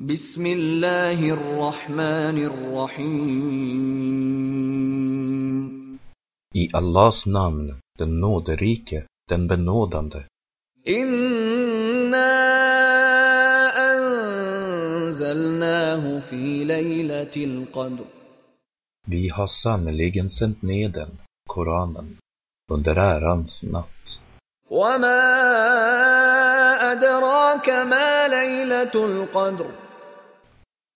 بسم الله الرحمن الرحيم I Allahs namn, den nåderike, den benådande. Inna anzalnahu fi lejlatil qadr. Vi har sannerligen sänt ned den, Koranen, under ärans natt. وما أدراك ما ليلة القدر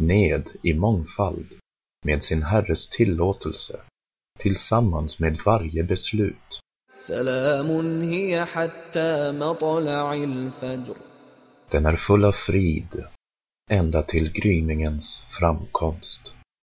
ned i mångfald med sin Herres tillåtelse tillsammans med varje beslut. Den är full av frid ända till gryningens framkomst.